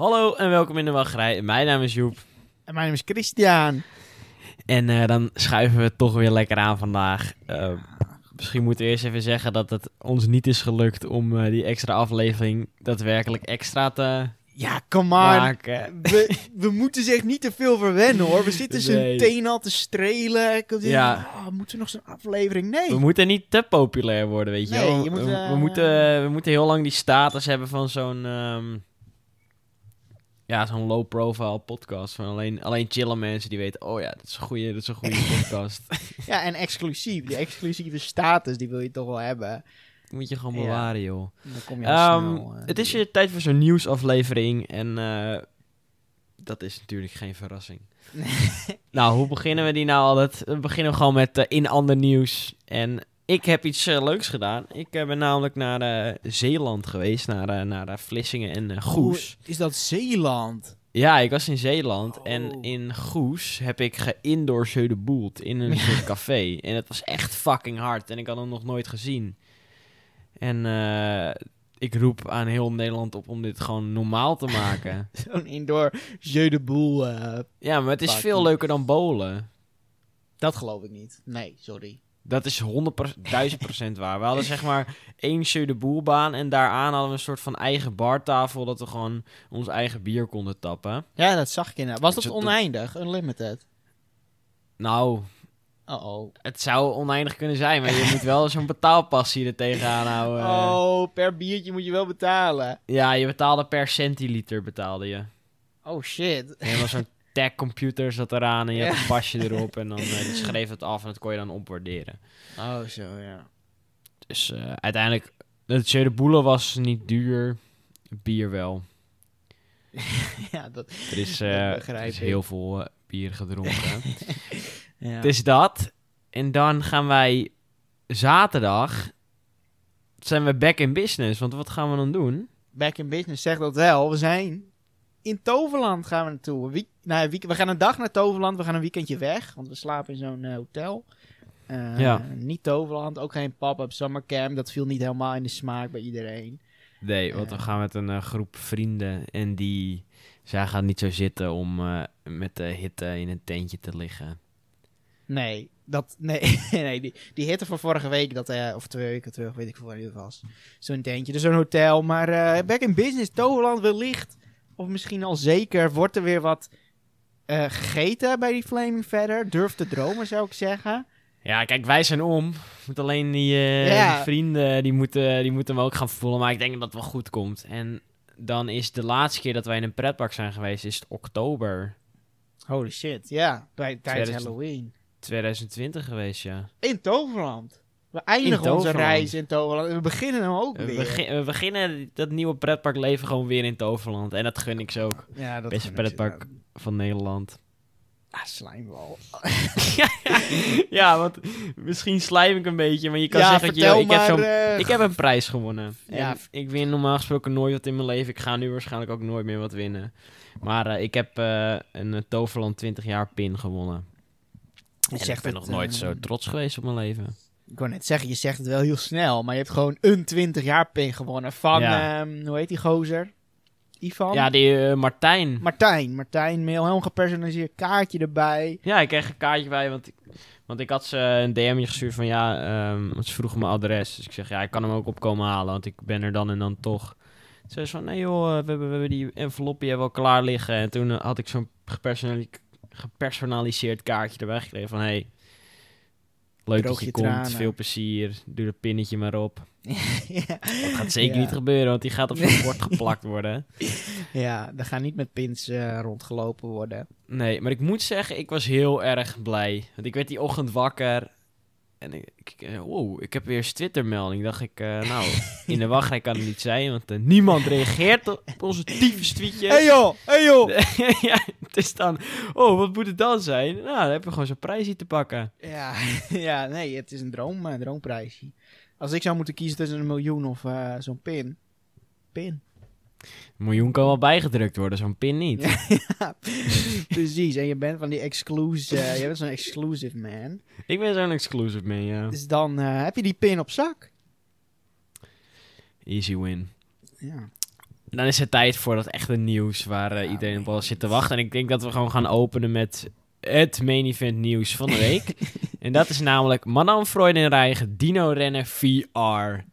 Hallo en welkom in de wachtrij. Mijn naam is Joep. En mijn naam is Christian. En eh, dan schuiven we toch weer lekker aan vandaag. Uh, misschien moeten we eerst even zeggen dat het ons niet is gelukt om uh, die extra aflevering daadwerkelijk extra te ja, kom maar. We, we moeten zich niet te veel verwennen hoor. We zitten nee. zijn teen al te strelen. Ja. Oh, moeten we nog zo'n aflevering? Nee. We moeten niet te populair worden, weet je nee, wel. Je moet, we, we, moeten, we moeten heel lang die status hebben van zo'n... Um, ja, zo'n low-profile podcast. Van alleen, alleen chillen mensen die weten... Oh ja, dat is een goede, dat is een goede podcast. ja, en exclusief. Die exclusieve status, die wil je toch wel hebben moet je gewoon bewaren, joh. Dan kom je um, snel, uh, het is weer tijd voor zo'n nieuwsaflevering. En uh, dat is natuurlijk geen verrassing. nou, hoe beginnen we die nou altijd? We beginnen gewoon met uh, in ander nieuws. En ik heb iets leuks gedaan. Ik ben namelijk naar Zeeland geweest. Naar, naar Vlissingen en Goes. is dat Zeeland? Ja, ik was in Zeeland en oh. in Goes heb ik geïndoor de boelt in een soort café. En het was echt fucking hard en ik had hem nog nooit gezien. En ik roep aan heel Nederland op om dit gewoon normaal te maken. Zo'n indoor jeu de boel. Ja, maar het is veel leuker dan bowlen. Dat geloof ik niet. Nee, sorry. Dat is 100%, 1000% waar. We hadden zeg maar één jeu de boelbaan en daaraan hadden we een soort van eigen bartafel dat we gewoon ons eigen bier konden tappen. Ja, dat zag ik inderdaad. Was dus dat oneindig? Unlimited? Nou, uh oh Het zou oneindig kunnen zijn, maar je moet wel zo'n betaalpassie er tegenaan houden. Oh, per biertje moet je wel betalen. Ja, je betaalde per centiliter betaalde je. Oh shit. Helemaal zo'n tech computer zat eraan en je een pasje erop en dan uh, schreef het af en dat kon je dan opwaarderen. Oh, zo ja. Dus uh, uiteindelijk, het de Boele was niet duur, bier wel. ja, dat, er is, uh, er is heel veel bier gedronken. Ja. Dus dat. En dan gaan wij zaterdag. Zijn we back in business. Want wat gaan we dan doen? Back in business, zeg dat wel. We zijn in Toverland gaan we naartoe. Wie, nou, we gaan een dag naar Toverland. We gaan een weekendje weg. Want we slapen in zo'n uh, hotel. Uh, ja. Niet Toverland, ook geen pop-up summercamp. Dat viel niet helemaal in de smaak bij iedereen. Nee, want we gaan met een groep vrienden. En die, zij gaan niet zo zitten om met de hitte in een tentje te liggen. Nee, dat, nee, nee die, die hitte van vorige week, dat, uh, of twee weken terug, weet ik veel wanneer het was. Zo'n tentje, dus zo'n hotel. Maar uh, back in business, Toverland wellicht, of misschien al zeker, wordt er weer wat uh, gegeten bij die Flaming Feather. Durf te dromen, zou ik zeggen. Ja, kijk, wij zijn om. Moet alleen die, ja. die, vrienden, die moeten, die moeten hem ook gaan voelen. Maar ik denk dat het wel goed komt. En dan is de laatste keer dat wij in een pretpark zijn geweest, is het oktober. Holy shit, ja. Bij, tijdens Halloween. 2020 geweest, ja. In Toverland. We eindigen onze reis in Toverland en we beginnen hem ook weer. we beginnen dat nieuwe pretparkleven gewoon weer in Toverland. En dat gun ik ze ook. Ja, dat Beste pretpark van Nederland. Ah, slijmbal. ja, want misschien slijm ik een beetje, maar je kan zeggen, yo, ik, heb uh, ik heb een prijs gewonnen. Ja. ik win normaal gesproken nooit wat in mijn leven. Ik ga nu waarschijnlijk ook nooit meer wat winnen. Maar uh, ik heb uh, een Toverland 20 jaar pin gewonnen. Je en ik ben nog nooit zo trots geweest op mijn leven. Ik wou net zeggen, je zegt het wel heel snel, maar je hebt gewoon een 20 jaar pin gewonnen van, ehm, hoe heet die gozer? Ivan? Ja, die uh, Martijn. Martijn, Martijn, mail, helemaal gepersonaliseerd kaartje erbij. Ja, ik kreeg een kaartje bij, want ik, want ik had ze een DM'je gestuurd van ja, um, want ze vroegen mijn adres. Dus ik zeg ja, ik kan hem ook opkomen halen, want ik ben er dan en dan toch. Ze zei van nee joh, we hebben, we hebben die envelopje wel klaar liggen. En toen had ik zo'n gepersonaliseerd gepersonaliseerd kaartje erbij gekregen van hey, leuk dat je komt, veel plezier, doe het pinnetje maar op. ja. Dat gaat zeker niet gebeuren, want die gaat op zijn bord geplakt worden. Ja, er gaan niet met pins uh, rondgelopen worden. Nee, maar ik moet zeggen, ik was heel erg blij. Want ik werd die ochtend wakker en ik, ik, eh, wow, ik heb weer eens Twitter-melding. Dacht ik, uh, nou, in de wachtrij kan het niet zijn, want uh, niemand reageert op onze tyfus tweetjes. Hey joh, hey joh. ja, het is dan, oh, wat moet het dan zijn? Nou, dan heb je gewoon zo'n prijsje te pakken. Ja, ja, nee, het is een droom, een droomprijsje. Als ik zou moeten kiezen tussen een miljoen of zo'n pin, pin. Een miljoen kan wel bijgedrukt worden, zo'n pin niet. ja, precies. En je bent van die exclusive... Uh, je bent zo'n exclusive man. Ik ben zo'n exclusive man, ja. Dus dan uh, heb je die pin op zak. Easy win. Ja. dan is het tijd voor dat echte nieuws waar eh, Ja, iedereen op al zit te wachten. En ik denk dat we gewoon gaan openen met het main event nieuws van de week. en dat is namelijk Madame Freudenreich Dino Rennen VR.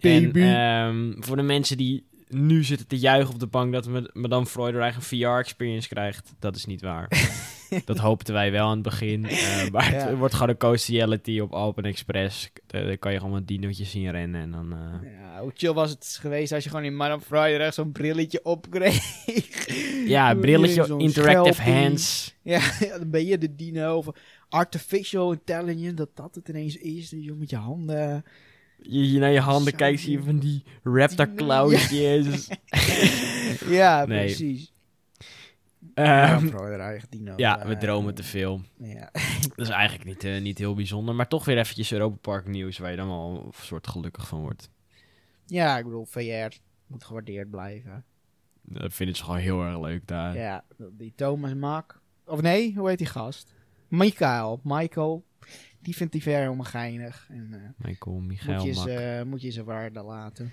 Baby. En ehm, voor de mensen die nu zitten te juichen op de bank dat Mad- Madame Freudenreich een VR-experience krijgt, dat is niet waar. dat hoopten wij wel aan het begin. eh, maar Ja. het wordt gewoon een coast reality op Alpen Express. Eh, Dan kan je gewoon wat dinootjes zien rennen en dan... eh, Ja, hoe chill was het geweest als je gewoon in Madame Friday echt zo'n brilletje opkreeg. Ja, brilletje, interactive schelpie. hands. Ja, dan ben je de dino of artificial intelligence, dat dat het ineens is. Dat je met je handen... Je, je naar je handen Zo kijkt, zie je van die raptor klauwtjes. ja, Nee. precies. Ehm, dino. ja, we eh, dromen te veel. Ja. Dat is eigenlijk niet, eh, niet heel bijzonder. Maar toch weer eventjes Europa Park nieuws waar je dan wel een soort gelukkig van wordt. ja, ik bedoel, VR moet gewaardeerd blijven. Dat vinden ze gewoon heel erg leuk daar. Ja, die Thomas Mak. Of nee, hoe heet die gast? Michael. Michael. Die vindt die VR helemaal geinig. En eh, Michael, moet, Michael, je Mak. ze, moet je ze waarde laten.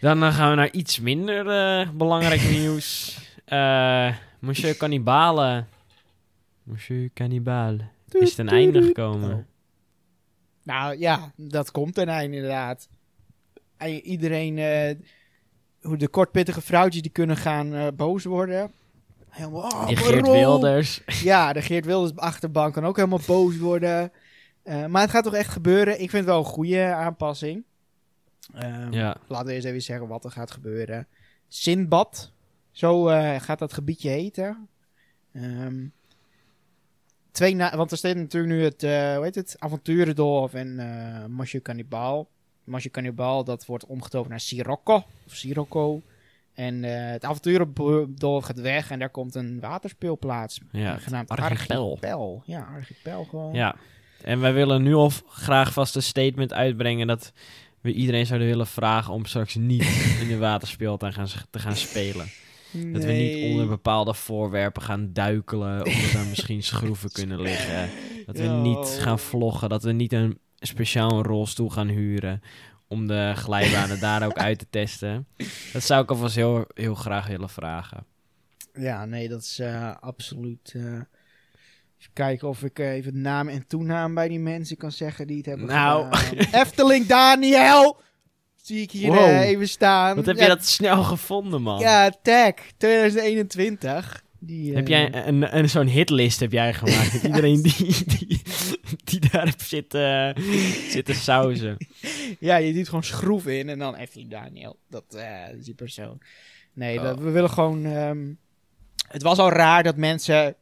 Dan gaan we naar iets minder eh, belangrijk nieuws. Eh Monsieur Cannibale. Monsieur Cannibale. Is het een einde gekomen? Oh. Nou ja, dat komt ten einde inderdaad. En iedereen, eh, hoe de kortpittige vrouwtjes, die kunnen gaan eh, boos worden. Helemaal, oh, Die Geert waarom? Wilders. Ja, de Geert Wilders achterbank kan ook helemaal boos worden. Eh, maar het gaat toch echt gebeuren. Ik vind het wel een goede aanpassing. Ehm, Ja. Laten we eens even zeggen wat er gaat gebeuren. Sinbad, zo eh, gaat dat gebiedje heten. Ehm, twee na want er staat natuurlijk nu het, eh hoe heet het, Avonturendorf en eh Monsieur Cannibal. Monsieur Cannibal, dat wordt omgetoverd naar Sirocco, of Sirocco. En eh, het Avonturendorf gaat weg en daar komt een waterspeelplaats, Ja, genaamd Archipel. Archipel. Ja, Archipel gewoon. Ja, en wij willen nu al graag vast een statement uitbrengen dat we iedereen zouden willen vragen om straks niet in de waterspeeltuin gaan, te gaan spelen. Dat we niet Nee. onder bepaalde voorwerpen gaan duikelen, omdat er misschien schroeven kunnen liggen. Dat we niet gaan vloggen, dat we niet een speciaal een rolstoel gaan huren om de glijbanen daar ook uit te testen. Dat zou ik alvast heel, heel graag willen vragen. Ja, nee, dat is eh, absoluut. eh, even kijken of ik eh, even naam en toenaam bij die mensen kan zeggen die het hebben Nou. Efteling Daniel! Zie ik hier Wow. even staan. Wat heb ja, je dat snel gevonden, man? Ja, tag 2021. Die, Heb jij een, een, zo'n hitlist heb jij gemaakt? met iedereen die, die, die daarop zit, eh, zit te sauzen. Ja, je doet gewoon schroef in en dan Efteling Daniel. Dat eh, is die persoon. Nee, Oh. dat, we willen gewoon... ehm, het was al raar dat mensen...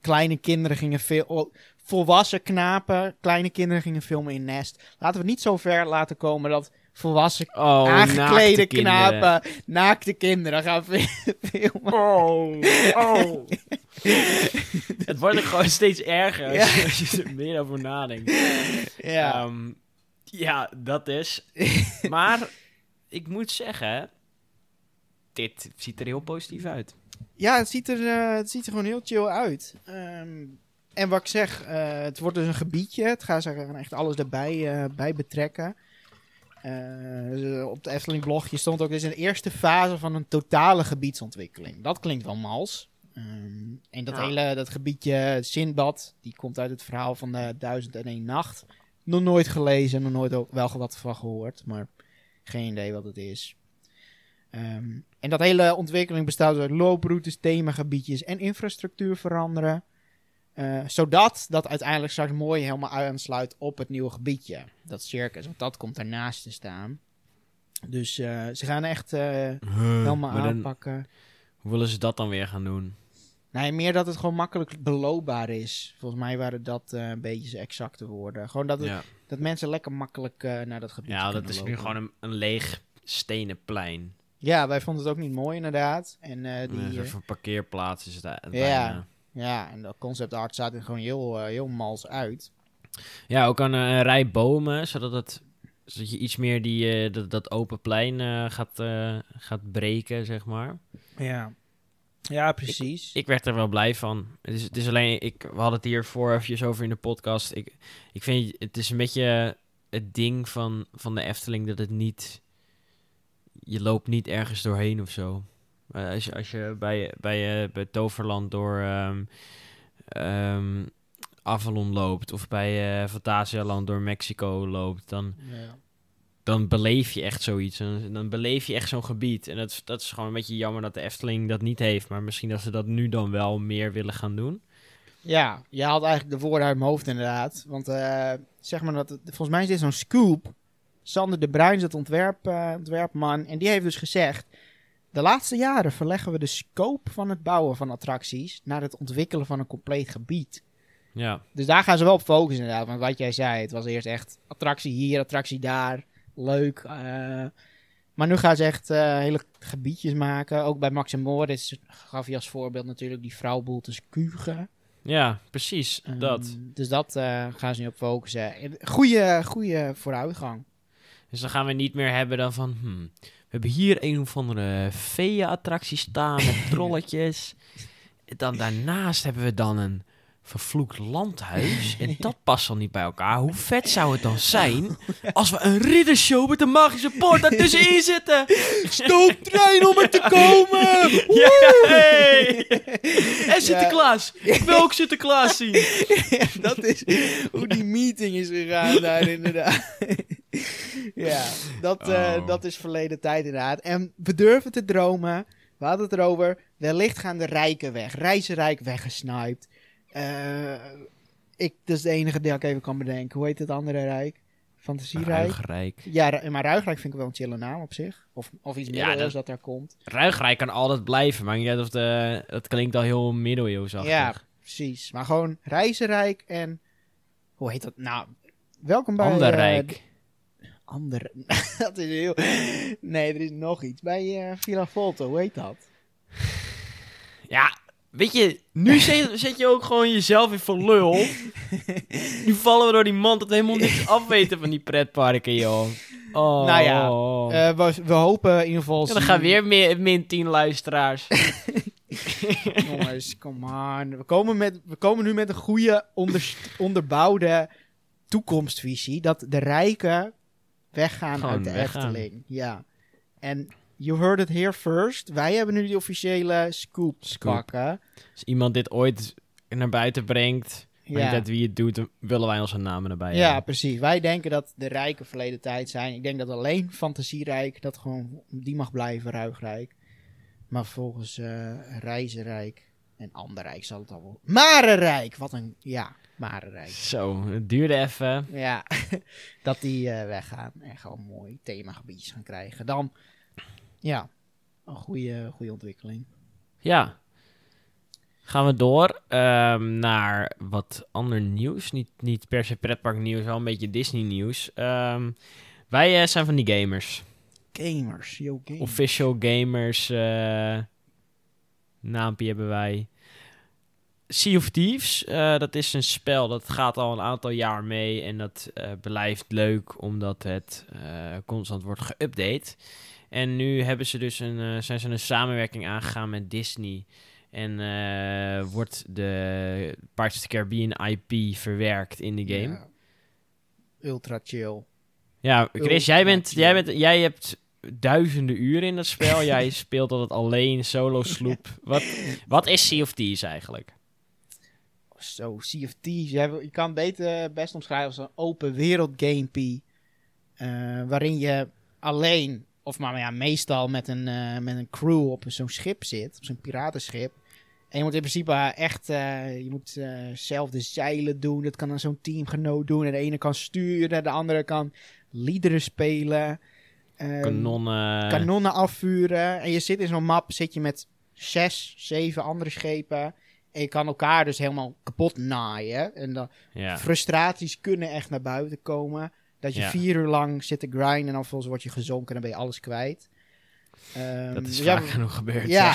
Kleine kinderen gingen veel... Volwassen knapen, kleine kinderen gingen filmen in Nest. Laten we het niet zo ver laten komen dat volwassen Oh, aangeklede naakte kinderen. knapen, naakte kinderen gaan fi- filmen. Oh, oh. Het wordt ook gewoon steeds erger als, Ja. je, als je er meer over nadenkt. Ja, Ehm, ja, dat is. Maar ik moet zeggen, dit ziet er heel positief uit. ja het, ziet er, eh, het ziet er gewoon heel chill uit. Ehm, en wat ik zeg, eh, het wordt dus een gebiedje. Het gaat ze echt alles erbij eh, bij betrekken. Eh, dus, eh, op de Efteling blogje stond ook, dit is een eerste fase van een totale gebiedsontwikkeling. Dat klinkt wel mals. Ehm, en dat Ja. hele dat gebiedje Sindbad, die komt uit het verhaal van de Duizend en één Nacht. Nog nooit gelezen, nog nooit ook wel wat van gehoord, maar geen idee wat het is. Ehm, en dat hele ontwikkeling bestaat uit looproutes, themagebiedjes en infrastructuur veranderen. Eh, zodat dat uiteindelijk straks mooi helemaal aansluit op het nieuwe gebiedje. Dat circus, want dat komt daarnaast te staan. Dus eh, ze gaan echt eh, helemaal Maar dan- aanpakken. Hoe willen ze dat dan weer gaan doen? Nee, meer dat het gewoon makkelijk beloopbaar is. Volgens mij waren dat een beetje zijn exacte woorden. Gewoon dat, het- Ja, dat mensen lekker makkelijk naar dat gebied ja dat is nu gewoon een, een leeg stenen plein. Ja, wij vonden het ook niet mooi inderdaad. En die, een soort van parkeerplaats is het Ja. Ja, en dat concept art staat er gewoon heel, eh, heel mals uit. Ja, ook aan een rij bomen, zodat, het, zodat je iets meer die, eh, dat, dat open plein eh, gaat, eh, gaat breken, zeg maar. Ja, ja precies. Ik werd er wel blij van. Het is, het is alleen, ik, we hadden het hiervoor eventjes over in de podcast. Ik, ik vind, het is een beetje het ding van, van de Efteling dat het niet... je loopt niet ergens doorheen of zo. Maar als je, als je bij, bij, eh, bij Toverland door ehm, ehm, Avalon loopt... of bij eh Fantasialand door Mexico loopt... dan Ja. dan beleef je echt zoiets. Dan, dan beleef je echt zo'n gebied. En dat is, dat is gewoon een beetje jammer dat de Efteling dat niet heeft. Maar misschien dat ze dat nu dan wel meer willen gaan doen. Ja, je haalt eigenlijk de woorden uit mijn hoofd inderdaad. Want eh, zeg maar dat, volgens mij is dit zo'n scoop. Sander de Bruin is het ontwerp, eh, ontwerpman. En die heeft dus gezegd... De laatste jaren verleggen we de scope van het bouwen van attracties... naar het ontwikkelen van een compleet gebied. Ja, Dus daar gaan ze wel op focussen inderdaad. Want wat jij zei, het was eerst echt attractie hier, attractie daar. Leuk. eh. maar nu gaan ze echt eh, hele gebiedjes maken. Ook bij Max en Moritz gaf je als voorbeeld natuurlijk die vrouwboeltes Kugen. ja precies. Ehm, dat. Dus dat eh, gaan ze nu op focussen. Goeie, goeie vooruitgang. Dus dan gaan we niet meer hebben dan van... hmm, hebben hier een of andere vee-attractie staan met trolletjes. Dan daarnaast hebben we dan een vervloekt landhuis. En dat past dan niet bij elkaar. Hoe vet zou het dan zijn als we een riddershow met een magische poort daartussenin zitten? Stoomtrein om er te komen! Ja, hey! En Sinterklaas. Ik wil ook Sinterklaas zien. dat is hoe die meeting is gegaan daar inderdaad. ja, dat, eh, Oh. dat is verleden tijd inderdaad. En we durven te dromen. We hadden het erover. Wellicht gaan de rijken weg. Reizenrijk weggesniped. Eh, ik, dat is de enige die ik even kan bedenken. Hoe heet het andere rijk? Fantasierijk? Ruigrijk. Ja, maar Ruigrijk vind ik wel een chille naam op zich. Of, of iets Ja, middeleeuws dat- dat daar komt. Ruigrijk kan altijd blijven, maar niet of de, dat klinkt al heel middeleeuwsachtig. Ja, precies. Maar gewoon Reizenrijk en... Hoe heet dat? Nou, welkom bij... Ander eh, Rijk. Ander... dat is heel... Nee, er is nog iets. Bij eh Villa Volta, hoe heet dat? Ja, weet je, nu zet, zet je ook gewoon jezelf in voor lul. nu vallen we door die man dat we helemaal niks afweten van die pretparken, joh. Oh. Nou ja, Eh, we, we hopen in ieder geval... Ja, dan gaan weer meer, min 10 luisteraars. Jongens, come on. We komen, met, we komen nu met een goede onder, onderbouwde toekomstvisie. Dat de rijken weggaan Gewoon uit de weggaan. Efteling. Ja. En you heard it here first. Wij hebben nu die officiële scoop, Scoop. pakken. Als iemand dit ooit naar buiten brengt, maar Ja. wie het doet, willen wij onze namen erbij ja, hebben. precies. Wij denken dat de rijken verleden tijd zijn. Ik denk dat alleen Fantasierijk, dat gewoon, die mag blijven, Ruigrijk. Maar volgens eh Reizenrijk en Anderrijk zal het al wel... Marenrijk! Wat een... Ja, Marenrijk. Zo, het duurde even. Ja, dat die eh, weggaan en gewoon mooi themagebiedjes gaan krijgen. Dan, ja, een goede, goede ontwikkeling. Ja. Gaan we door ehm, naar wat ander nieuws. Niet, niet per se pretpark nieuws, wel een beetje Disney nieuws. Ehm, wij eh, zijn van die gamers. Gamers, yo gamers. Official gamers. eh naampje hebben wij. Sea of Thieves, eh, dat is een spel dat gaat al een aantal jaar mee. En dat eh, blijft leuk omdat het eh, constant wordt geüpdate. En nu hebben ze dus een, zijn ze een samenwerking aangegaan met Disney. En wordt de Pirates of the Caribbean IP verwerkt in de game. Ja. Ultra chill. Ja, Chris, Ultra jij, bent, chill. jij, bent, jij hebt duizenden uren in dat spel. jij speelt altijd alleen, solo sloep. Wat, wat is Sea of Thieves eigenlijk? Zo, Sea of Thieves. Jij wil- Je kan het beter best omschrijven als een open wereld gamepie. eh, waarin je alleen, of maar ja, meestal met een, eh, met een crew op zo'n schip zit. Op zo'n piratenschip. En je moet in principe echt, eh, je moet zelf de zeilen doen. Dat kan dan zo'n teamgenoot doen. En de ene kan sturen, de andere kan liederen spelen. ehm, Kanonnen. kanonnen afvuren. En je zit in zo'n map, zit je met zes, zeven andere schepen. En je kan elkaar dus helemaal kapot naaien. En dan ja. frustraties kunnen echt naar buiten komen. Dat je Ja. vier uur lang zit te grinden en dan vervolgens word je gezonken en dan ben je alles kwijt. Ehm, Dat is dus ja, vaak genoeg gebeurd. ja.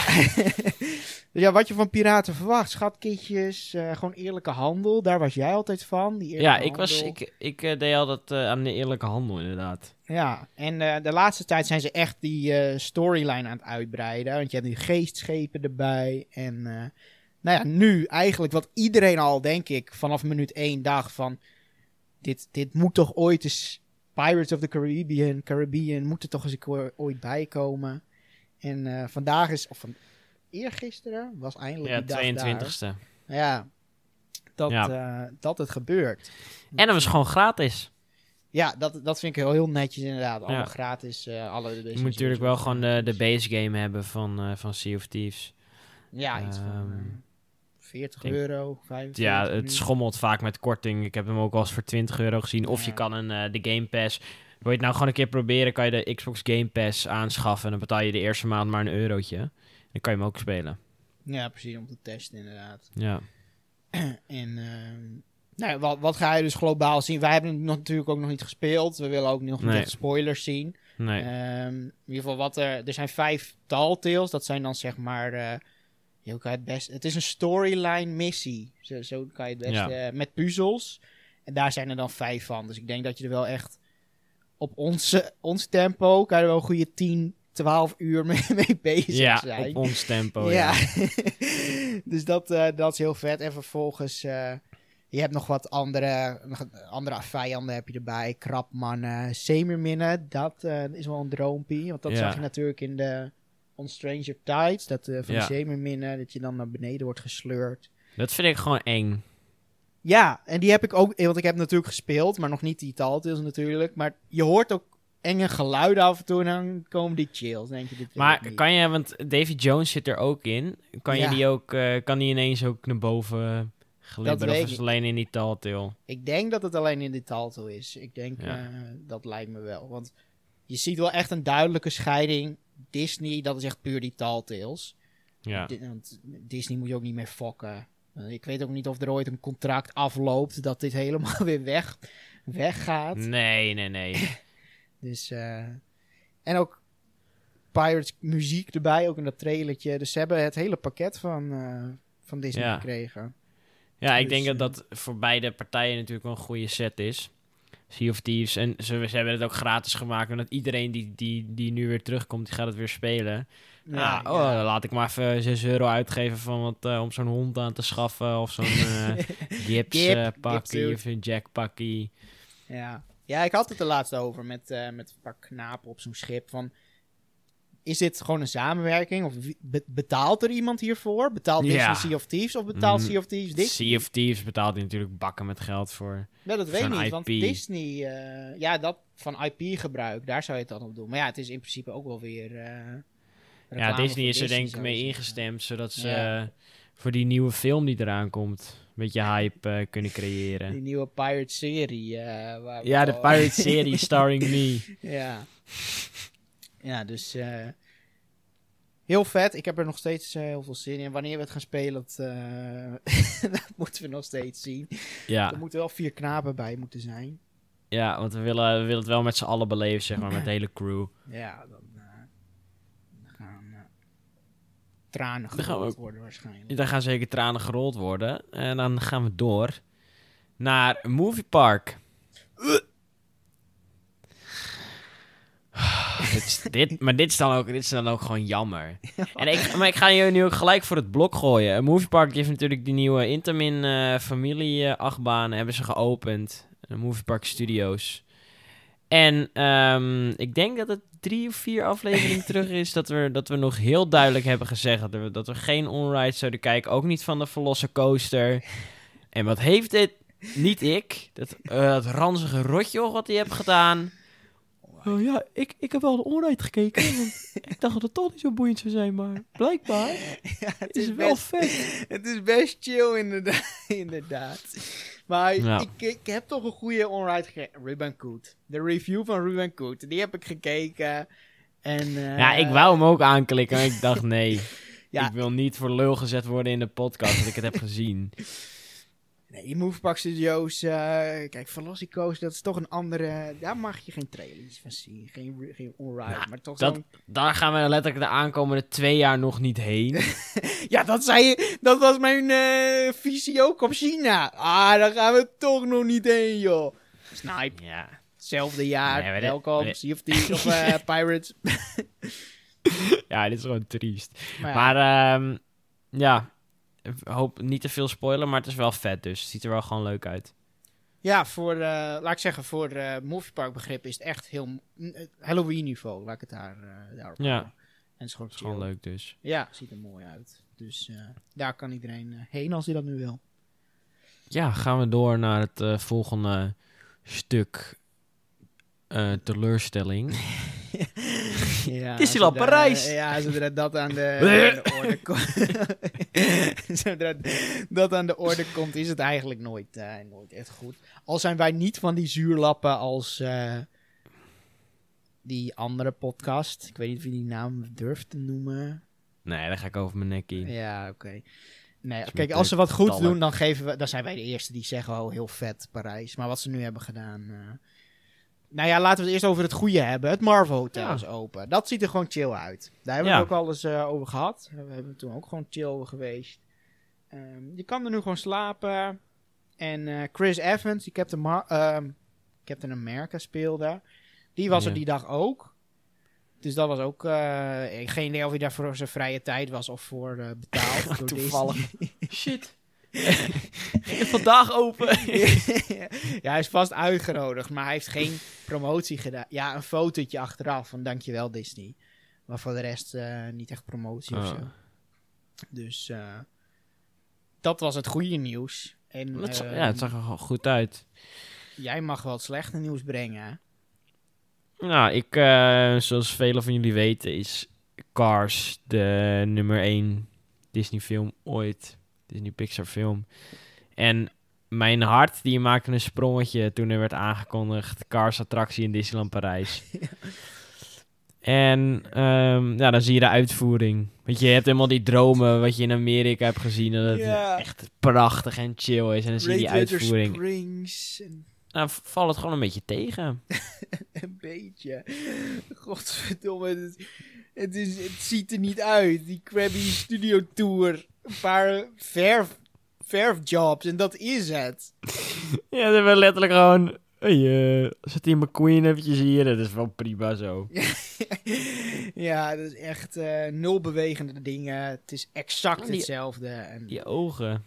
dus ja, wat je van piraten verwacht. Schatkistjes, eh, gewoon eerlijke handel. Daar was jij altijd van. Die ja, ik, was, ik, ik eh, deed altijd eh, aan de eerlijke handel, inderdaad. Ja, en de laatste tijd zijn ze echt die storyline aan het uitbreiden. Want je hebt nu geestschepen erbij. En nou ja, nu eigenlijk wat iedereen al, denk ik, vanaf minuut één dacht van... Dit, dit moet toch ooit eens Pirates of the Caribbean, Caribbean moet er toch eens ooit bij komen. En eh, vandaag is, of van eergisteren, was eindelijk Ja, die dag daar. 22e. Ja, dat, Ja. eh, dat het gebeurt. En dat was gewoon gratis. Ja, dat, dat vind ik heel, heel netjes inderdaad. Allemaal Ja. gratis. eh alle Je moet natuurlijk wel gewoon de, de base game hebben van, van Sea of Thieves. Ja, iets van Ehm, eh, 40 denk- euro, 45 Ja, het schommelt vaak met korting. Ik heb hem ook al eens voor 20 euro gezien. Of je kan een, eh, de Game Pass... Wil je het nou gewoon een keer proberen, kan je de Xbox Game Pass aanschaffen. En dan betaal je de eerste maand maar een eurotje. Dan kan je hem ook spelen. Ja, precies, om te testen inderdaad. Ja. En ehm, nou, wat, wat ga je dus globaal zien? Wij hebben het nog, natuurlijk ook nog niet gespeeld. We willen ook nog niet Nee. echt spoilers zien. Nee. Ehm, in ieder geval, wat er, er zijn vijf Telltales. Dat zijn dan zeg maar... eh, ja, kan je het best... Het is een storyline missie. Zo, zo kan je het best... Ja. eh, met puzzels. En daar zijn er dan vijf van. Dus ik denk dat je er wel echt... Op onze, ons tempo kan je er wel een goede 10, 12 uur mee, mee bezig ja, zijn. op ons tempo. Ja. Ja, dus dat, eh, dat is heel vet. En vervolgens, eh, je hebt nog wat andere, andere vijanden heb je erbij. Krabmannen, zeemerminnen, dat eh, is wel een droompie. Want dat Ja. zag je natuurlijk in de On Stranger Tides, dat eh, van Ja. de zeemerminnen, dat je dan naar beneden wordt gesleurd. Dat vind ik gewoon eng. Ja, en die heb ik ook, eh, want ik heb natuurlijk gespeeld, maar nog niet die Telltales natuurlijk. Maar je hoort ook enge geluiden af en toe en dan komen die chills. Denk je, dit Maar kan je, want Davy Jones zit er ook in. Kan je die ook, eh, kan die ineens ook naar boven glibberen? Of is het alleen in die Telltale? Ik denk dat het alleen in de Telltale is. Ik denk, Ja. dat lijkt me wel. Want je ziet wel echt een duidelijke scheiding. Disney, dat is echt puur die Telltales. Ja. Want Disney moet je ook niet meer fokken. Eh, ik weet ook niet of er ooit een contract afloopt dat dit helemaal weer weg, weggaat. Nee, nee, nee. Dus, eh, en ook Pirates muziek erbij, ook in dat trailertje. Dus ze hebben het hele pakket van, eh, van Disney Ja. gekregen. Ja, ik Dus, denk dat dat voor beide partijen natuurlijk wel een goede set is. Sea of Thieves. En ze, ze hebben het ook gratis gemaakt. En dat iedereen die, die, die nu weer terugkomt, die gaat het weer spelen. Ja, oh, laat ik maar even 6 euro uitgeven van wat, eh, om zo'n hond aan te schaffen. Of zo'n eh gips Gip, eh, pakkie of een jack pakkie. Ja. ja, ik had het er laatst over met, met een paar knapen op zo'n schip. Van, is dit gewoon een samenwerking? Of be- betaalt er iemand hiervoor? Betaalt Disney Ja. Sea of Thieves of betaalt Mm, Sea of Thieves Disney? Sea of Thieves betaalt natuurlijk bakken met geld voor. Ja, dat weet ik niet, want IP. Disney... eh, ja, dat van IP-gebruik, daar zou je het dan op doen. Maar ja, het is in principe ook wel weer... eh, Ja, Disney is er denk ik mee zeggen. ingestemd, zodat ze Ja. eh, voor die nieuwe film die eraan komt, een beetje hype kunnen creëren. Die nieuwe Pirate-serie. Ja, de Pirate-serie starring me. Ja. Ja, dus... eh, heel vet. Ik heb er nog steeds eh, heel veel zin in. Wanneer we het gaan spelen, dat, eh, dat moeten we nog steeds zien. Ja, Er moeten wel vier knapen bij moeten zijn. ja want we willen, we willen het wel met z'n allen beleven, zeg maar, met de hele crew. Ja, dan, dan gaan tranen Dan gaan we gerold worden waarschijnlijk. Daar gaan zeker tranen gerold worden. En dan gaan we door naar Movie Park. dit, dit, maar dit is, dan ook, dit is dan ook gewoon jammer. En ik, maar ik ga je nu ook gelijk voor het blok gooien. Movie Park die heeft natuurlijk die nieuwe Intamin eh familie achtbanen hebben ze geopend. De Movie Park Studios. En ehm, ik denk dat het drie of vier afleveringen terug is dat we, dat we nog heel duidelijk hebben gezegd dat we, dat we geen onrides zouden kijken. Ook niet van de Verlossen Coaster. En wat heeft dit? Niet ik. Dat, eh, dat ranzige rotjoch wat hij heeft gedaan. Oh ja, ik, ik heb wel de onride gekeken. Want ik dacht dat het toch niet zo boeiend zou zijn, maar blijkbaar Ja, het is wel vet. Het is best chill, inderdaad. inderdaad. Maar Ja. ik, ik heb toch een goede onride gekeken. Ruben Koet. De review van Ruben Koet. Die heb ik gekeken. En, eh, Ja, ik wou hem ook aanklikken, maar ik dacht nee. Ja. Ik wil niet voor lul gezet worden in de podcast dat ik het heb gezien. Nee, Movepark Studios. eh kijk, Velocico's, dat is toch een andere. Daar mag je geen trailers van zien. Geen, geen onride. Nou, maar toch dat- zo'n- Daar gaan we letterlijk de aankomende twee jaar nog niet heen. Ja, dat zei je. Dat was mijn eh, visie ook op China. Ah, daar gaan we toch nog niet heen, joh. Snipe. Ja. Hetzelfde jaar. Nee, Welkom. Sea of Thieves of eh, Pirates. ja, dit is gewoon triest. Maar, ja, Maar ehm, ja, hoop niet te veel spoilen, maar het is wel vet dus. Het ziet er wel gewoon leuk uit. Ja, voor, eh, laat ik zeggen, voor eh moviepark begrip is het echt heel eh, Halloween niveau. Laat ik het daar, eh daarop Ja. houden. En het is gewoon leuk dus. Ja, ziet er mooi uit. Dus daar kan iedereen heen als hij dat nu wil. Ja, gaan we door naar het volgende stuk eh, teleurstelling. ja, Disneyland zodra- Parijs. Ja, zodra dat aan de, aan de orde komt. zodra dat aan de orde komt, is het eigenlijk nooit, eh, nooit echt goed. Al zijn wij niet van die zuurlappen als eh, die andere podcast. Ik weet niet of je die naam durft te noemen. Nee, daar ga ik over mijn nek in. Ja, oké. Nee, is kijk, als ze wat goed tallen. doen, dan, geven we, dan zijn wij de eerste die zeggen, oh, heel vet, Parijs. Maar wat ze nu hebben gedaan... Nou ja, laten we het eerst over het goede hebben. Het Marvel Hotel Ja. is open. Dat ziet er gewoon chill uit. Daar hebben we het ook al eens eh, over gehad. We hebben toen ook gewoon chill geweest. Ehm, je kan er nu gewoon slapen. En eh, Chris Evans, die Captain, Mar ehm, Captain America speelde, die was Ja. er die dag ook. Dus dat was ook... ik geen idee of hij daar voor zijn vrije tijd was of voor eh, betaald. Toevallig. Shit. Ging het vandaag open? ja, hij is vast uitgenodigd, maar hij heeft geen promotie gedaan. Ja, een fotootje achteraf van dankjewel Disney. Maar voor de rest eh, niet echt promotie of Oh. zo. Dus eh, dat was het goede nieuws. En Dat zag- eh, ja, het zag er goed uit. jij mag wel het slechte nieuws brengen. Nou, ik, eh, zoals velen van jullie weten, is Cars de nummer 1 Disney film ooit. Disney Pixar film. En mijn hart, die maakte een sprongetje toen er werd aangekondigd Cars attractie in Disneyland Parijs. En ehm, ja, dan zie je de uitvoering. Want je hebt helemaal die dromen wat je in Amerika hebt gezien. Dat het Ja. echt prachtig en chill is. En dan zie je die uitvoering. Springs en Nou, valt het gewoon een beetje tegen. een beetje. Godverdomme, het, het, is, het ziet er niet uit. Die Krabby Studio Tour. Een paar verf, verfjobs en dat is het. Ja, ze hebben letterlijk gewoon... Hey, eh, zet die McQueen eventjes hier. Dat is wel prima zo. ja, dat is echt eh, nul bewegende dingen. Het is exact Oh, die- hetzelfde. En, Die ogen.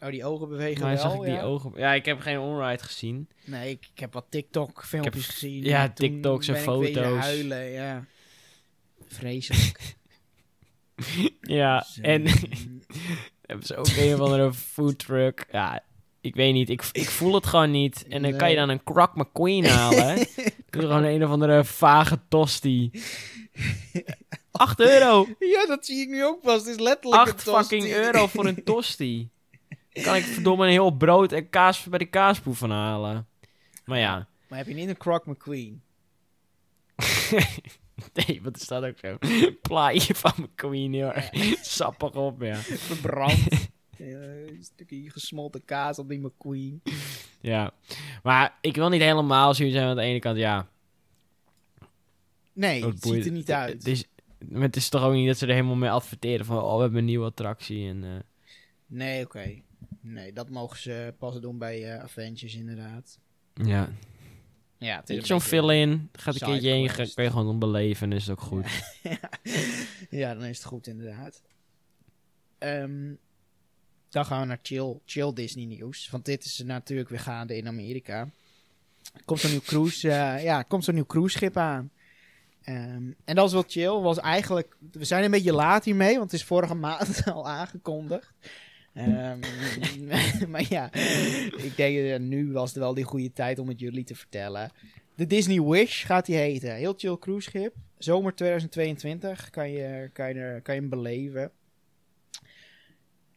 Oh, die ogen bewegen Maar wel, zag ik die ja? ogen... Ja, ik heb geen onride gezien. Nee, ik, ik heb wat TikTok-filmpjes gezien. ja, TikToks en foto's. huilen, ja. Vreselijk. Ja, en hebben ze ook een of andere foodtruck. Ja, ik weet niet. Ik, ik voel het gewoon niet. En dan kan je dan een Croc McQueen halen. Er gewoon een of andere vage tosti. 8 euro. ja, dat zie ik nu ook pas. Het is letterlijk 8 een tosti. fucking euro voor een tosti. Dan kan ik verdomme een heel brood en kaas bij de kaaspoe van halen. Maar ja, Maar heb je niet een Croc McQueen? nee, want er staat ook zo. Plaatje van McQueen heel erg sappig op, ja. Verbrand. Ja, een stukje gesmolten kaas op die McQueen. Ja, maar ik wil niet helemaal zuur zijn. Want aan de ene kant, ja, Nee, dat het ziet er niet uit. Het is, het is toch ook niet dat ze er helemaal mee adverteren van, oh, we hebben een nieuwe attractie. En, eh, Nee, oké. Nee, dat mogen ze pas doen bij eh, Avengers inderdaad. ja, Ja, het is zo'n een beetje- fill-in. Gaat een keertje heen, sidequest. ga- kan je gewoon beleven en is het ook goed. ja, dan is het goed inderdaad. Ehm, dan gaan we naar chill, chill Disney nieuws. Want dit is natuurlijk weer gaande in Amerika. Er komt zo'n nieuw cruise, eh, ja, komt zo'n nieuw cruiseschip aan. Ehm, en dat is wel chill. Was eigenlijk, we zijn een beetje laat hiermee, want het is vorige maand al aangekondigd. Ehm, maar ja, ik denk eh, nu was het wel die goede tijd om het jullie te vertellen. De Disney Wish gaat die heten. Heel chill cruiseschip. Zomer 2022 kan je, kan je, kan je hem beleven.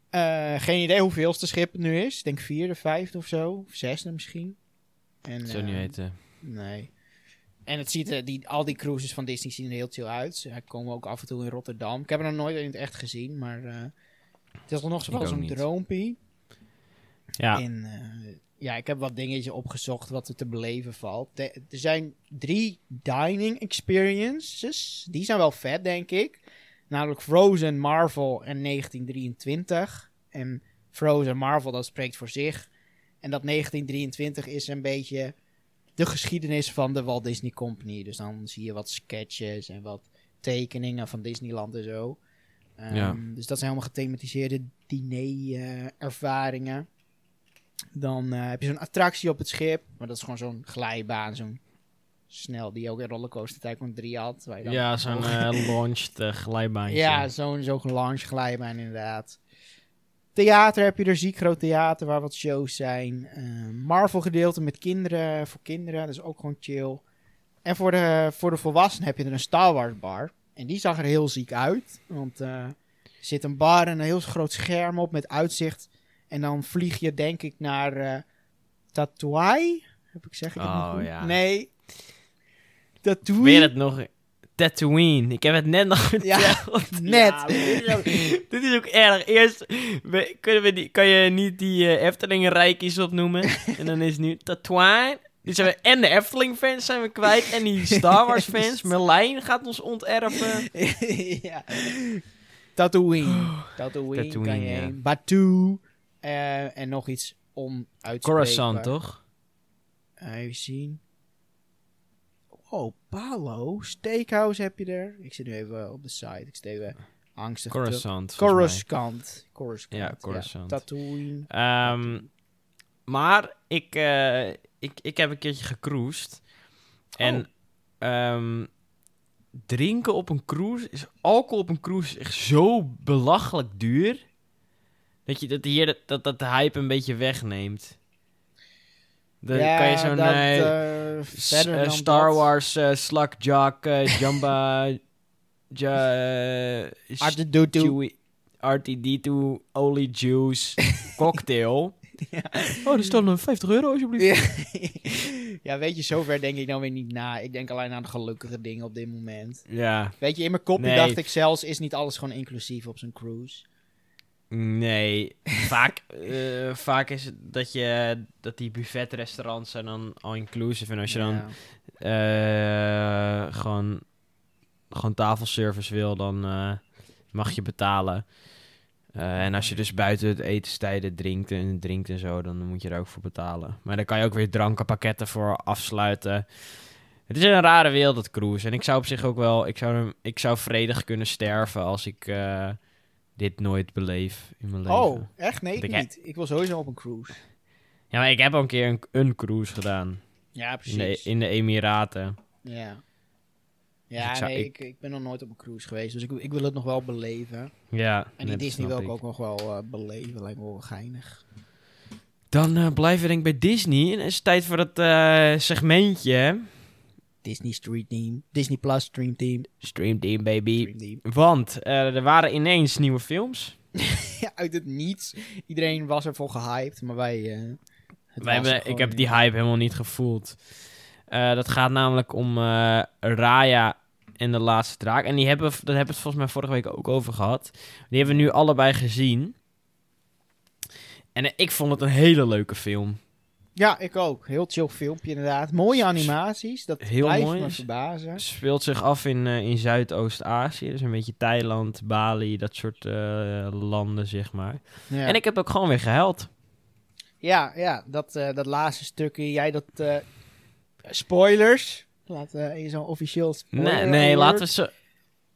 Eh, geen idee hoeveelste schip het nu is. Ik denk vierde, vijfde of zo. Of zesde misschien. En, Zo niet eh, weten. Nee. En het ziet er, die, al die cruises van Disney zien er heel chill uit. Ze komen ook af en toe in Rotterdam. Ik heb er nog nooit in het echt gezien, maar eh, het is nog wel zo'n droompie. Ja, En eh, ja, ik heb wat dingetjes opgezocht wat er te beleven valt. De- er zijn drie dining experiences. Die zijn wel vet, denk ik. Namelijk Frozen, Marvel en 1923. En Frozen, Marvel, dat spreekt voor zich. En dat 1923 is een beetje de geschiedenis van de Walt Disney Company. Dus dan zie je wat sketches en wat tekeningen van Disneyland en zo. Ehm, Ja. Dus dat zijn helemaal gethematiseerde diner-ervaringen. Dan eh, heb je zo'n attractie op het schip. Maar dat is gewoon zo'n glijbaan. Zo'n snel, die ook in Rollercoaster Tycoon 3 had. waar je dan- Ja, zo'n eh launched eh, glijbaantje. Ja, zo'n zo'n launch glijbaan inderdaad. Theater heb je er, ziek groot theater waar wat shows zijn. Eh, Marvel gedeelte met kinderen, voor kinderen, dat is ook gewoon chill. En voor de, voor de volwassenen heb je er een Star Wars bar. En die zag er heel ziek uit. Want eh, er zit een bar en een heel groot scherm op met uitzicht. En dan vlieg je denk ik naar Tatooine. Heb ik zeg ik het Oh, ja. Nee. Ik Tatooine. weet het nog. Tatooine. Ik heb het net nog Ja, net. Ja, dit, is ook, dit is ook erg. Eerst we, kunnen we die, kan je niet die eh Eftelingen rijkjes opnoemen. en dan is nu Tatooine. Dus zijn we en de Efteling-fans zijn we kwijt. En die Star Wars-fans. Merlijn gaat ons onterven. ja. Tatooine. Tatooine, Tatooine, kan je ja. heen. Batu. eh, en nog iets onuitspreekbaar. Coruscant, toch? Even zien. Oh, Palo. Steakhouse heb je er. Ik zit nu even op de site. Ik steek even angstig. te- Coruscant. Coruscant. Coruscant. Ja, Coruscant. Tatooine. Ehm, maar ik, eh, ik, ik heb een keertje gecruised. En Oh. ehm, drinken op een cruise, is, alcohol op een cruise is echt zo belachelijk duur. Dat je dat hier dat, dat, dat de hype een beetje wegneemt. Dan ja, kan je zo'n dan Star. Wars uh, uh, Jamba, ja, eh, Artudutu. Chewy- RTD2, Olie Juice, cocktail. Oh, er staat nog 50 euro alsjeblieft. Ja. ja, weet je, zover denk ik nou weer niet na. Ik denk alleen aan de gelukkige dingen op dit moment. Ja, Weet je, in mijn kopje Nee. dacht ik zelfs, is niet alles gewoon inclusief op zo'n cruise? nee. vaak, eh, vaak is het dat, je, dat die buffetrestaurants zijn dan all-inclusive. En als je dan Ja. eh, gewoon, gewoon tafelservice wil, dan eh, mag je betalen. Eh, en als je dus buiten het etenstijden drinkt en drinkt en zo, dan moet je er ook voor betalen. Maar dan kan je ook weer drankenpakketten voor afsluiten. Het is een rare wereld, dat cruise. En ik zou op zich ook wel... Ik zou, hem- ik zou vredig kunnen sterven als ik eh, dit nooit beleef in mijn leven. Oh, echt? Nee, ik Ik- niet. Ik wil sowieso op een cruise. Ja, maar ik heb al een keer een, een cruise gedaan. Ja, In precies. de, in de Emiraten. Ja. Ja, ik nee, ik- ik, ik ben nog nooit op een cruise geweest, dus ik, ik wil het nog wel beleven. Ja, En die Disney wil ik ook nog wel eh, beleven, lijkt me wel geinig. Dan eh, blijven we denk ik bij Disney. En het is tijd voor dat eh, segmentje. Disney Street Team, Disney Plus Stream Team. Stream Team, baby. Stream Team. Want er waren ineens nieuwe films. ja, uit het niets. Iedereen was ervoor gehyped, maar wij... het Wij hebben, ik heb die hype helemaal niet gevoeld. Eh, dat gaat namelijk om eh, Raya en de laatste draak. En die hebben, daar hebben we het volgens mij vorige week ook over gehad. Die hebben we nu allebei gezien. En eh, ik vond het een hele leuke film. Ja, ik ook. Heel chill filmpje inderdaad. Mooie animaties, dat Heel blijft mooi. me verbazen. Het speelt zich af in, in Zuidoost-Azië. Dus een beetje Thailand, Bali, dat soort landen, zeg maar. Ja. En ik heb ook gewoon weer gehuild. Ja, ja dat, dat laatste stukje, jij dat... spoilers. Laten we zo'n officieel spoiler Nee, nee alert. laten we zo...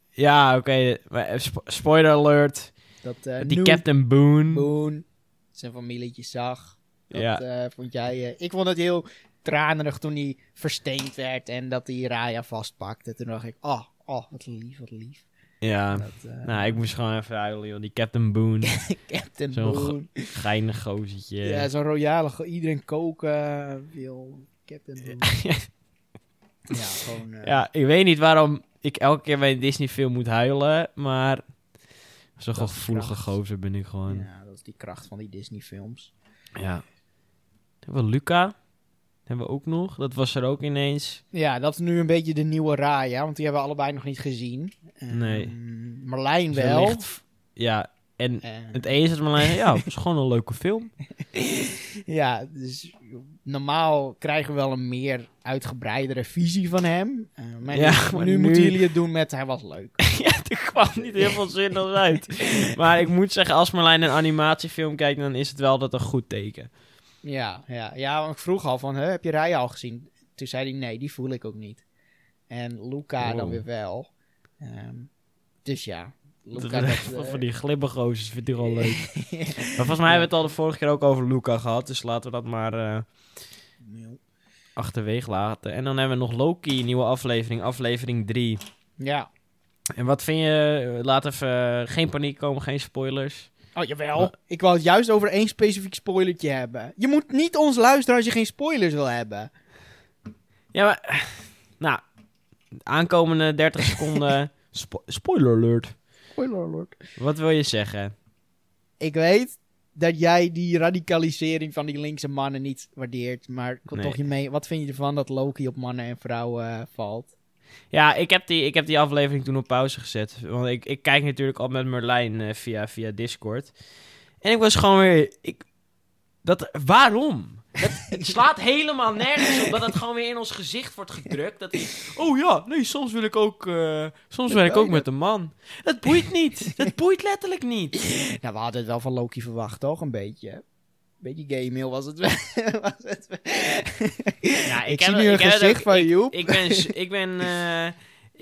Ja, oké. maar, eh, spo- spoiler alert. Dat eh die Captain Boone. Boone zijn familietje zag. Dat Ja. eh, vond jij... eh, ik vond het heel tranerig toen hij versteend werd en dat hij Raya vastpakte. Toen dacht ik, oh, oh, wat lief, wat lief. Ja. Dat, eh, Nou, ik moest gewoon even huilen, joh. Die Captain Boone. Captain zo'n Boone. Geinig gozertje. Ja, zo'n royale, iedereen koken wil Captain Boone. ja, gewoon... eh, Ja, ik weet niet waarom ik elke keer bij een Disney film moet huilen, maar zo'n gevoelige gozer ben ik gewoon. Ja. ja, dat is die kracht van die Disney films. Hebben we Luca? Hebben we ook nog? Dat was er ook ineens. Ja, dat is nu een beetje de nieuwe Raya, want die hebben we allebei nog niet gezien. Nee. Marlijn Ze wel. ja, en Eh, het enige me alleen ja, het is gewoon een leuke film. ja, dus normaal krijgen we wel een meer uitgebreidere visie van hem. Eh, maar Ja, nu, maar nu moeten jullie het doen met hij was leuk. ja, er kwam niet heel veel zinnig uit. Maar ik moet zeggen, als Marlijn een animatiefilm kijkt, dan is het wel dat een goed teken. Ja, ja, ja, want ik vroeg al van, heb je Raya al gezien? Toen zei hij, nee, die voel ik ook niet. En Luca dan Oh. weer wel. Ehm, dus ja, Luca, dat, eh, van die glibbergozers vindt hij gewoon leuk. maar volgens mij hebben we het al de vorige keer ook over Luca gehad. Dus laten we dat maar eh, achterwege laten. En dan hebben we nog Loki, nieuwe aflevering. Aflevering 3. Ja. En wat vind je... Laat even... eh, geen paniek komen, geen spoilers. Oh, jawel. Ik wou het juist over één specifiek spoilertje hebben. Je moet niet ons luisteren als je geen spoilers wil hebben. Ja, maar... Nou, aankomende 30 seconden... spo- spoiler alert. Spoiler alert. Wat wil je zeggen? Ik weet dat jij die radicalisering van die linkse mannen niet waardeert. Maar ik wil Nee. toch je mee. Wat vind je ervan dat Loki op mannen en vrouwen eh, valt? Ja, ik heb die, ik heb die aflevering toen op pauze gezet. Want ik, ik kijk natuurlijk al met Merlijn eh, via, via Discord. En ik was gewoon weer... Ik, dat, waarom? Het slaat helemaal nergens op dat het gewoon weer in ons gezicht wordt gedrukt. Dat, oh ja, nee, soms wil ik ook, eh, soms wil ik ook met een man. Dat boeit niet. Dat boeit letterlijk niet. Nou, we hadden het wel van Loki verwacht, toch? Een beetje. Beetje gay mail was het wel. was het wel. Ja, ik, heb zie nu een gezicht ook- van ik- Joep. Ik ben, ik ben, eh,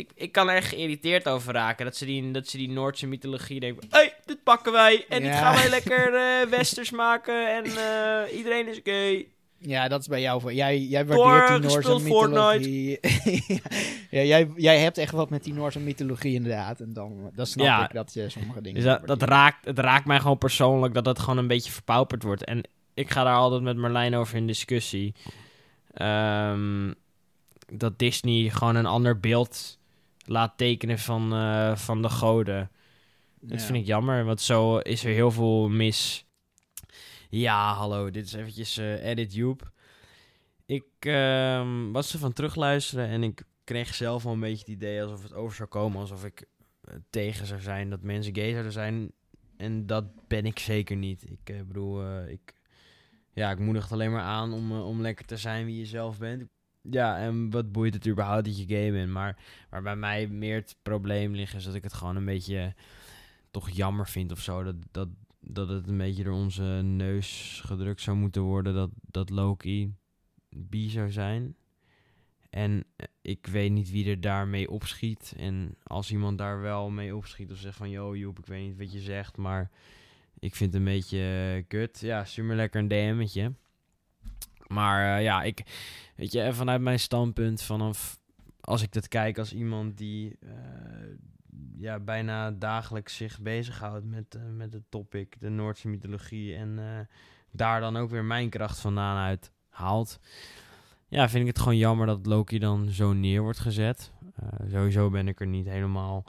ik, ik kan er echt geïrriteerd over raken. Dat ze die, dat ze die Noordse mythologie denken hé, hey, dit pakken wij. En dit Ja. gaan wij lekker eh, westers maken. En eh, iedereen is gay. Ja, dat is bij jou. voor- Jij, jij waardeert die Noorse mythologie. ja, jij, jij hebt echt wat met die Noorse mythologie inderdaad. En dan, dan snap Ja. ik dat je sommige dingen Dus dat, raakt, het raakt mij gewoon persoonlijk dat dat gewoon een beetje verpauperd wordt. En ik ga daar altijd met Marlijn over in discussie. Ehm, dat Disney gewoon een ander beeld laat tekenen van, eh, van de goden. Dat vind ik jammer, want zo is er heel veel mis. Ja, hallo, dit is eventjes eh, Edit Joep. Ik ehm, was ervan terugluisteren en ik kreeg zelf wel een beetje het idee alsof het over zou komen. Alsof ik eh, tegen zou zijn dat mensen gay zouden zijn. En dat ben ik zeker niet. Ik bedoel, ik, ja, ik moedig het alleen maar aan om, om lekker te zijn wie je zelf bent. Ja, en wat boeit het überhaupt dat je gay bent? Maar waar bij mij meer het probleem ligt, is dat ik het gewoon een beetje toch jammer vind of zo. Dat, dat, dat het een beetje door onze neus gedrukt zou moeten worden dat, dat Loki bi zou zijn. En eh, ik weet niet wie er daarmee opschiet. En als iemand daar wel mee opschiet of zegt van... Yo Joep, ik weet niet wat je zegt, maar ik vind het een beetje eh, kut. Ja, stuur me lekker een DM'tje. Maar eh, ja, ik... Weet je, vanuit mijn standpunt, vanaf als ik dat kijk als iemand die eh, ja, bijna dagelijks zich bezighoudt met, eh, met het topic, de Noordse mythologie, en daar dan ook weer mijn kracht vandaan uit haalt. Ja, vind ik het gewoon jammer dat Loki dan zo neer wordt gezet. Sowieso ben ik er niet helemaal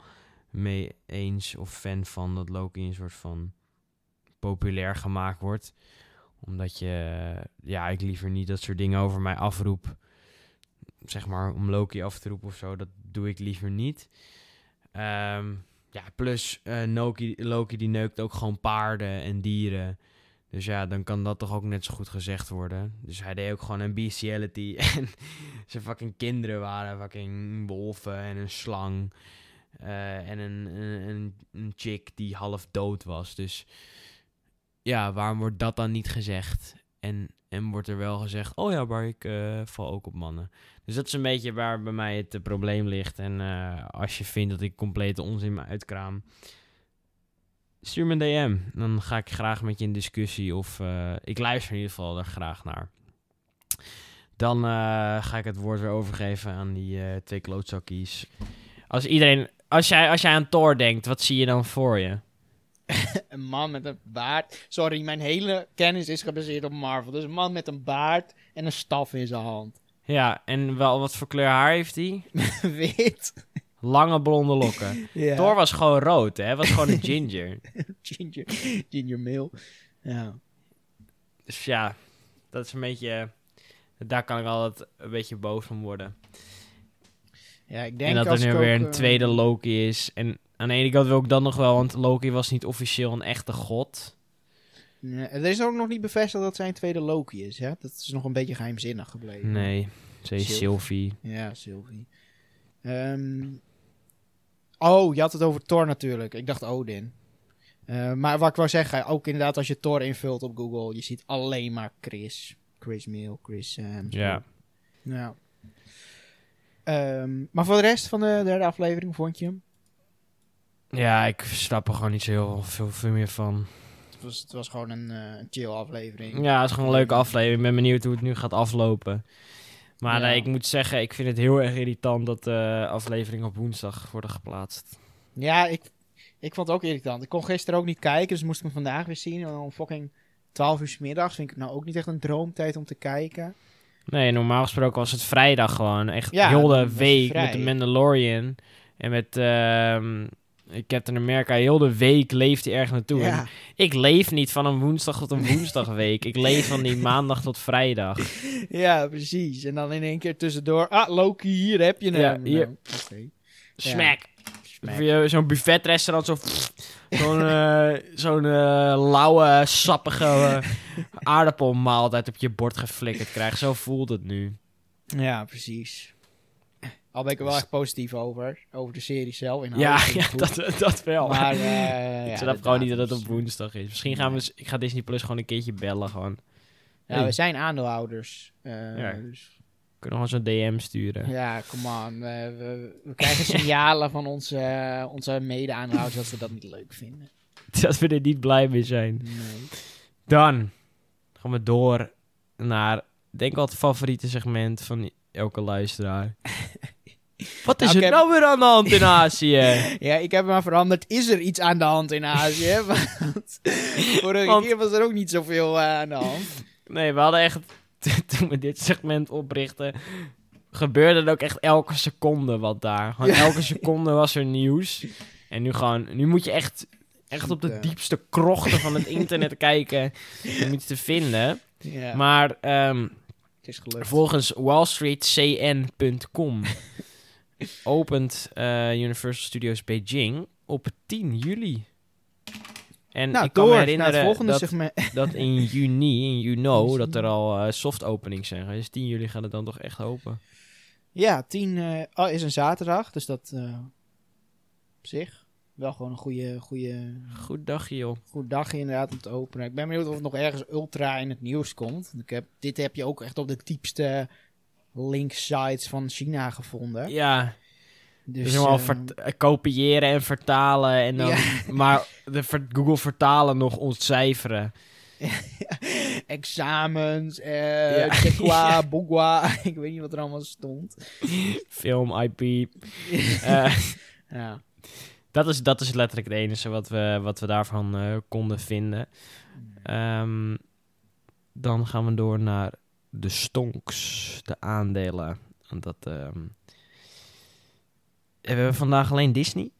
mee eens of fan van dat Loki een soort van populair gemaakt wordt. Omdat je, ja, ik liever niet dat soort dingen over mij afroep. Zeg maar, om Loki af te roepen of zo. Dat doe ik liever niet. Ehm, ja, plus eh, Loki, Loki die neukt ook gewoon paarden en dieren. Dus ja, dan kan dat toch ook net zo goed gezegd worden. Dus hij deed ook gewoon een bestiality. En zijn fucking kinderen waren fucking wolven en een slang. eh, en een, een, een chick die half dood was. Dus ja, waarom wordt dat dan niet gezegd? En, en wordt er wel gezegd, oh ja, maar ik eh, val ook op mannen. Dus dat is een beetje waar bij mij het eh, probleem ligt. En eh, als je vindt dat ik complete onzin uitkraam, stuur me een DM. Dan ga ik graag met je in discussie. Of ik luister in ieder geval er graag naar. Dan ga ik het woord weer overgeven aan die twee klootzakkies. Als iedereen, als jij, als jij aan Thor denkt, wat zie je dan voor je? Een man met een baard. Sorry, mijn hele kennis is gebaseerd op Marvel. Dus een man met een baard en een staf in zijn hand. Ja, en wel, wat voor kleur haar heeft hij? Wit. Lange blonde lokken. Ja. Thor was gewoon rood, hè? Was gewoon een ginger. Ginger, ginger male. Ja. Dus ja, dat is een beetje... Daar kan ik altijd een beetje boos van worden. ja, ik denk en dat als er nu weer een eh, tweede Loki is. En aan de ene kant wil ik dat nog wel, want Loki was niet officieel een echte god. nee, er is ook nog niet bevestigd dat zij een tweede Loki is. Hè? Dat is nog een beetje geheimzinnig gebleven. Nee, ze is Sylvie. Ja, Sylvie. Ehm, oh, je had het over Thor natuurlijk. Ik dacht Odin. Eh, maar wat ik wou zeggen, ook inderdaad als je Thor invult op Google, je ziet alleen maar Chris. Chris Mill, Chris Hemsworth. Ja. Ja. Ehm, maar voor de rest van de derde aflevering vond je hem? Ja, ik snap er gewoon niet zo heel veel, veel meer van. Het was, het was gewoon een, eh, een chill aflevering. Ja, het is gewoon een leuke aflevering. Ik ben benieuwd hoe het nu gaat aflopen. Maar Ja. eh, ik moet zeggen, ik vind het heel erg irritant dat de afleveringen op woensdag worden geplaatst. Ja, ik, ik vond het ook irritant. Ik kon gisteren ook niet kijken, dus moest ik hem vandaag weer zien. En om fucking 12 uur 's middags vind ik het nou ook niet echt een droomtijd om te kijken. Nee, normaal gesproken was het vrijdag gewoon. Echt Ja, heel de week met de Mandalorian. En met ehm Captain America. Heel de week leeft hij erg naartoe. En Ja, ik leef niet van een woensdag tot een woensdagweek. ik leef van die maandag tot vrijdag. ja, precies. En dan in één keer tussendoor. Ah, Loki, hier heb je hem. Ja, hier. Nou. Smack. Zo'n buffetrestaurant, zo, zo'n zo'n eh, lauwe, sappige eh, aardappelmaaltijd op je bord geflikkerd krijgt. Zo voelt het nu. Ja, precies. Al ben ik er wel echt positief over. Over de serie zelf. Ja, ja dat, dat wel. Maar, eh, ik ja, snap de gewoon niet dat het op woensdag is. Misschien gaan we, ik ga Disney Plus gewoon een keertje bellen. Gewoon. Ja, Hey. we zijn aandeelhouders. Ja. dus, We kunnen gewoon zo'n DM sturen. ja, come on. we, we krijgen signalen van onze, eh, onze mede-aandeelhouders dat ze dat niet leuk vinden. Dat we er niet blij mee zijn. Nee. Dan gaan we door naar, denk wel het favoriete segment van elke luisteraar. Wat is Nou, er heb- nou weer aan de hand in Azië? Ja, ik heb hem maar veranderd. Is er iets aan de hand in Azië? Want vorige Want- keer was er ook niet zoveel eh, aan de hand. Nee, we hadden echt, toen we dit segment oprichten, gebeurde er ook echt elke seconde wat daar. Gewoon elke seconde was er nieuws. En nu gewoon, nu moet je echt, echt op de diepste krochten van het internet kijken om iets te vinden. Ja, Maar ehm, het is gelukt. volgens wallstreetcn.com opent eh, Universal Studios Beijing op 10 juli. En nou, ik kan me herinneren dat, in juni, in you know, dat er al eh, soft openings zijn. Dus 10 juli gaat het dan toch echt open. Ja, 10 eh, oh, is een zaterdag, dus dat eh, op zich wel gewoon een goede, goede, Goed dagje, joh. goed dagje inderdaad om te openen. Ik ben benieuwd of het nog ergens ultra in het nieuws komt. Ik heb, dit heb je ook echt op de diepste link-sites van China gevonden. Ja, Dus, dus helemaal eh, vert- eh, kopiëren en vertalen. En dan, Ja. Maar de ver- Google vertalen nog ontcijferen. examens, eh Ja. Bogwa, ik weet niet wat er allemaal stond. Film, IP. Eh, Ja. Dat is, dat is letterlijk het enige wat we, wat we daarvan eh, konden vinden. Ehm, dan gaan we door naar de stonks, de aandelen. En Dat, ehm, we hebben vandaag alleen Disney.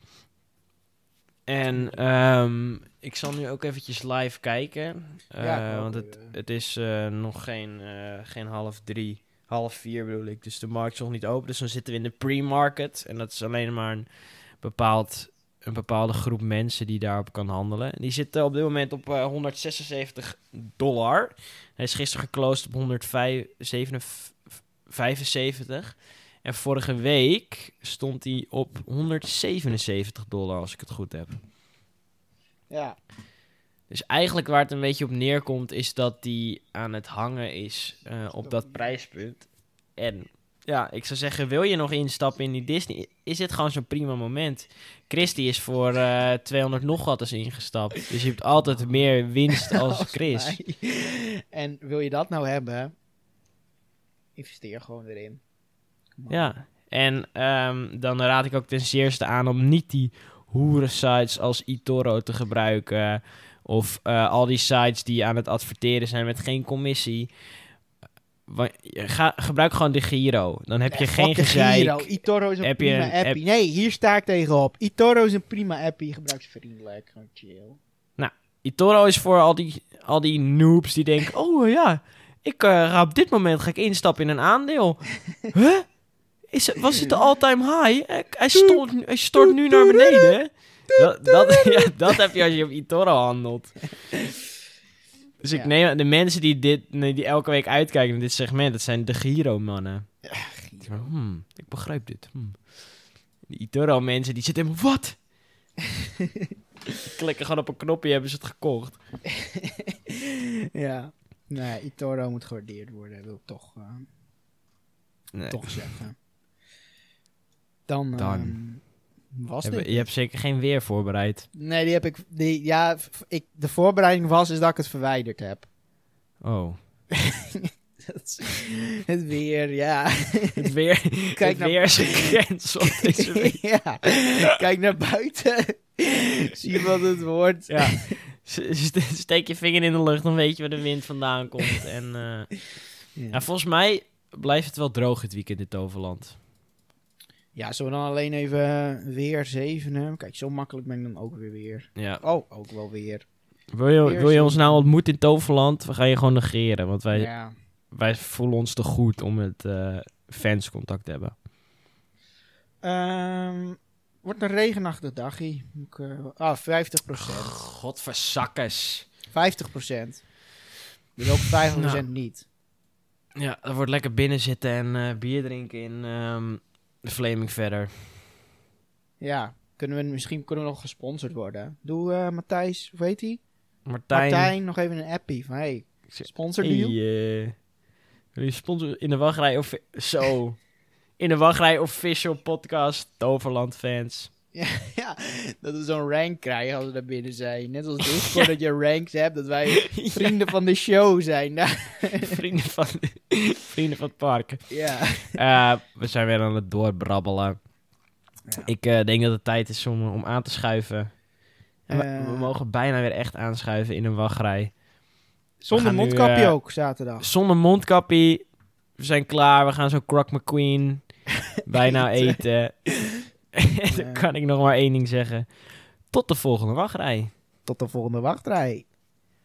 En ehm, ik zal nu ook eventjes live kijken. Eh, Ja, want het, het is eh, nog geen, eh, geen half drie, half vier bedoel ik. Dus de markt is nog niet open. Dus dan zitten we in de pre-market. En dat is alleen maar een, bepaald, een bepaalde groep mensen die daarop kan handelen. Die zitten op dit moment op eh, 176 dollar. Hij is gisteren geclosed op 175. En vorige week stond hij op 177 dollar, als ik het goed heb. ja. Dus eigenlijk waar het een beetje op neerkomt, is dat die aan het hangen is eh, op dat prijspunt. En ja, ik zou zeggen, wil je nog instappen in die Disney, is dit gewoon zo'n prima moment. Christy is voor eh 200 nog wat eens ingestapt. Dus je hebt altijd meer winst als Chris. En wil je dat nou hebben, investeer gewoon erin. Ja, en ehm, dan raad ik ook ten zeerste aan om niet die hoeren sites als eToro te gebruiken. Of eh, al die sites die aan het adverteren zijn met geen commissie. Ga, gebruik gewoon de Giro. Dan heb je Ja, geen de gezeik. Giro. eToro is een Heb prima een appie. Nee, hier sta ik tegenop. eToro is een prima appie. Gebruiksvriendelijk. Gewoon chill. eToro is voor al die, al die noobs die denken... Oh ja, ik eh, ga op dit moment ga ik instappen in een aandeel. huh? Is, was het de all-time high? Eh, Hij stort, hij stort nu naar beneden. Dat, dat, ja, dat heb je als je op eToro handelt. Dus ik Ja. neem de mensen die, dit, die elke week uitkijken naar dit segment... dat zijn de Giro-mannen. Denk, hmm, ik begrijp dit. Hmm. Die eToro-mensen die zitten helemaal... Wat? Klikken gewoon op een knopje, hebben ze het gekocht. ja. Nee, eToro moet gewaardeerd worden. Wil ik toch, eh, Nee. toch zeggen. Dan, Dan. ehm, Was dit? je hebt zeker geen weer voorbereid. Nee, die heb ik. Die, ja, ik, de voorbereiding was is dat ik het verwijderd heb. Oh. Is- het weer, ja. Het weer, Kijk het naar- weer is gecanceld deze week. ja. Kijk naar buiten. Zie wat het wordt. Ja. Steek je vinger in de lucht, dan weet je waar de wind vandaan komt. En eh, Ja. ja, volgens mij blijft het wel droog het weekend in Toverland. Ja, zullen we dan alleen even weer zevenen? Kijk, zo makkelijk ben ik dan ook weer weer. Ja. Oh, ook wel weer. Wil je, Weer wil je ons nou ontmoeten in Toverland? We gaan je gewoon negeren, want wij, Ja. wij voelen ons te goed om met eh, fans contact te hebben. Ehm, wordt een regenachtig dagje. Eh, ah, 50% Godverzakkers. 50% Dus ook 50% Nou. niet. Ja, er wordt lekker binnen zitten en eh, bier drinken in ehm, de Flaming verder. Ja, kunnen we, misschien kunnen we nog gesponsord worden. Doe eh, Matthijs, hoe heet hij? Martijn. Martijn, nog even een appie van hey, sponsor Hey, deal. eh, wil je sponsor in de wachtrij of zo? In de wachtrij official podcast Toverland fans. Ja, dat we zo'n rank krijgen als we daar binnen zijn. Net als Discord dat je ranks hebt, dat wij vrienden van de show zijn. Vrienden, van, vrienden van het park. ja. Eh, we zijn weer aan het doorbrabbelen. Ja. Ik eh, denk dat het tijd is om, om aan te schuiven. En we, Eh. we mogen bijna weer echt aanschuiven in een wachtrij. Zonder nu, mondkapje eh, ook, zaterdag. Zonder mondkappie. We zijn klaar. We gaan zo Croc McQueen bijna eten. dan kan ik nog maar één ding zeggen. Tot de volgende wachtrij. Tot de volgende wachtrij.